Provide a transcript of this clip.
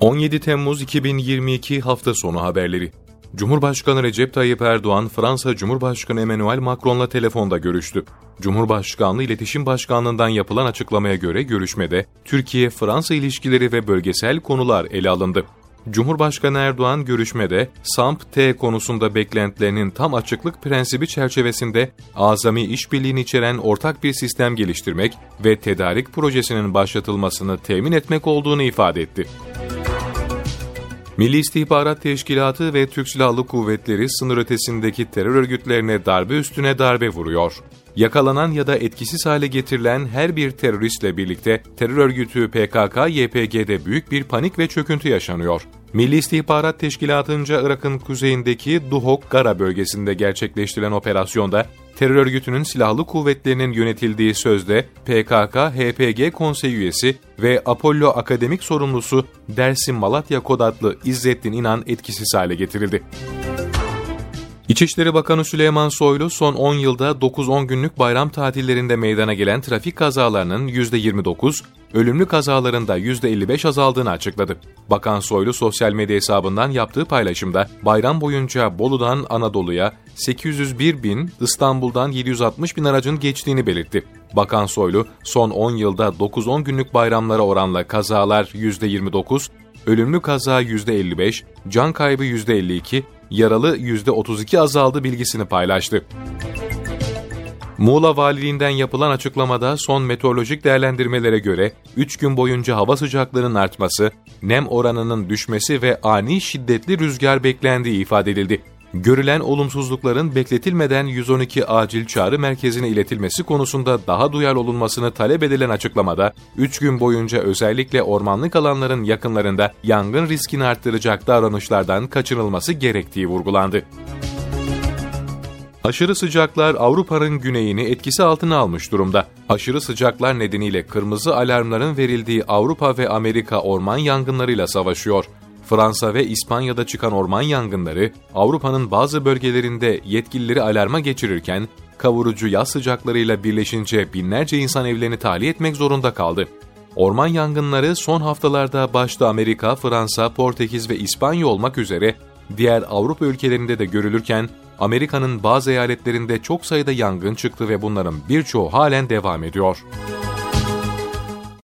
17 Temmuz 2022 hafta sonu haberleri. Cumhurbaşkanı Recep Tayyip Erdoğan, Fransa Cumhurbaşkanı Emmanuel Macron'la telefonda görüştü. Cumhurbaşkanlığı İletişim Başkanlığı'ndan yapılan açıklamaya göre görüşmede Türkiye-Fransa ilişkileri ve bölgesel konular ele alındı. Cumhurbaşkanı Erdoğan görüşmede SAMP-T konusunda beklentilerinin tam açıklık prensibi çerçevesinde azami işbirliğini içeren ortak bir sistem geliştirmek ve tedarik projesinin başlatılmasını temin etmek olduğunu ifade etti. Milli İstihbarat Teşkilatı ve Türk Silahlı Kuvvetleri sınır ötesindeki terör örgütlerine darbe üstüne darbe vuruyor. Yakalanan ya da etkisiz hale getirilen her bir teröristle birlikte terör örgütü PKK-YPG'de büyük bir panik ve çöküntü yaşanıyor. Milli İstihbarat Teşkilatı'nca Irak'ın kuzeyindeki Duhok Gara bölgesinde gerçekleştirilen operasyonda terör örgütünün silahlı kuvvetlerinin yönetildiği sözde PKK-HPG konsey üyesi ve Apollo akademik sorumlusu Dersim Malatya Kod adlı İzzettin İnan etkisiz hale getirildi. İçişleri Bakanı Süleyman Soylu son 10 yılda 9-10 günlük bayram tatillerinde meydana gelen trafik kazalarının %29, ölümlü kazalarında %55 azaldığını açıkladı. Bakan Soylu sosyal medya hesabından yaptığı paylaşımda bayram boyunca Bolu'dan Anadolu'ya 801 bin, İstanbul'dan 760 bin aracın geçtiğini belirtti. Bakan Soylu, son 10 yılda 9-10 günlük bayramlara oranla kazalar %29, ölümlü kaza %55, can kaybı %52, yaralı %32 azaldı bilgisini paylaştı. Muğla Valiliğinden yapılan açıklamada son meteorolojik değerlendirmelere göre 3 gün boyunca hava sıcaklığının artması, nem oranının düşmesi ve ani şiddetli rüzgar beklendiği ifade edildi. Görülen olumsuzlukların bekletilmeden 112 acil çağrı merkezine iletilmesi konusunda daha duyarlı olunmasını talep edilen açıklamada, 3 gün boyunca özellikle ormanlık alanların yakınlarında yangın riskini arttıracak davranışlardan kaçınılması gerektiği vurgulandı. Aşırı sıcaklar Avrupa'nın güneyini etkisi altına almış durumda. Aşırı sıcaklar nedeniyle kırmızı alarmların verildiği Avrupa ve Amerika orman yangınlarıyla savaşıyor. Fransa ve İspanya'da çıkan orman yangınları Avrupa'nın bazı bölgelerinde yetkilileri alarma geçirirken kavurucu yaz sıcaklarıyla birleşince binlerce insan evlerini tahliye etmek zorunda kaldı. Orman yangınları son haftalarda başta Amerika, Fransa, Portekiz ve İspanya olmak üzere diğer Avrupa ülkelerinde de görülürken Amerika'nın bazı eyaletlerinde çok sayıda yangın çıktı ve bunların birçoğu halen devam ediyor.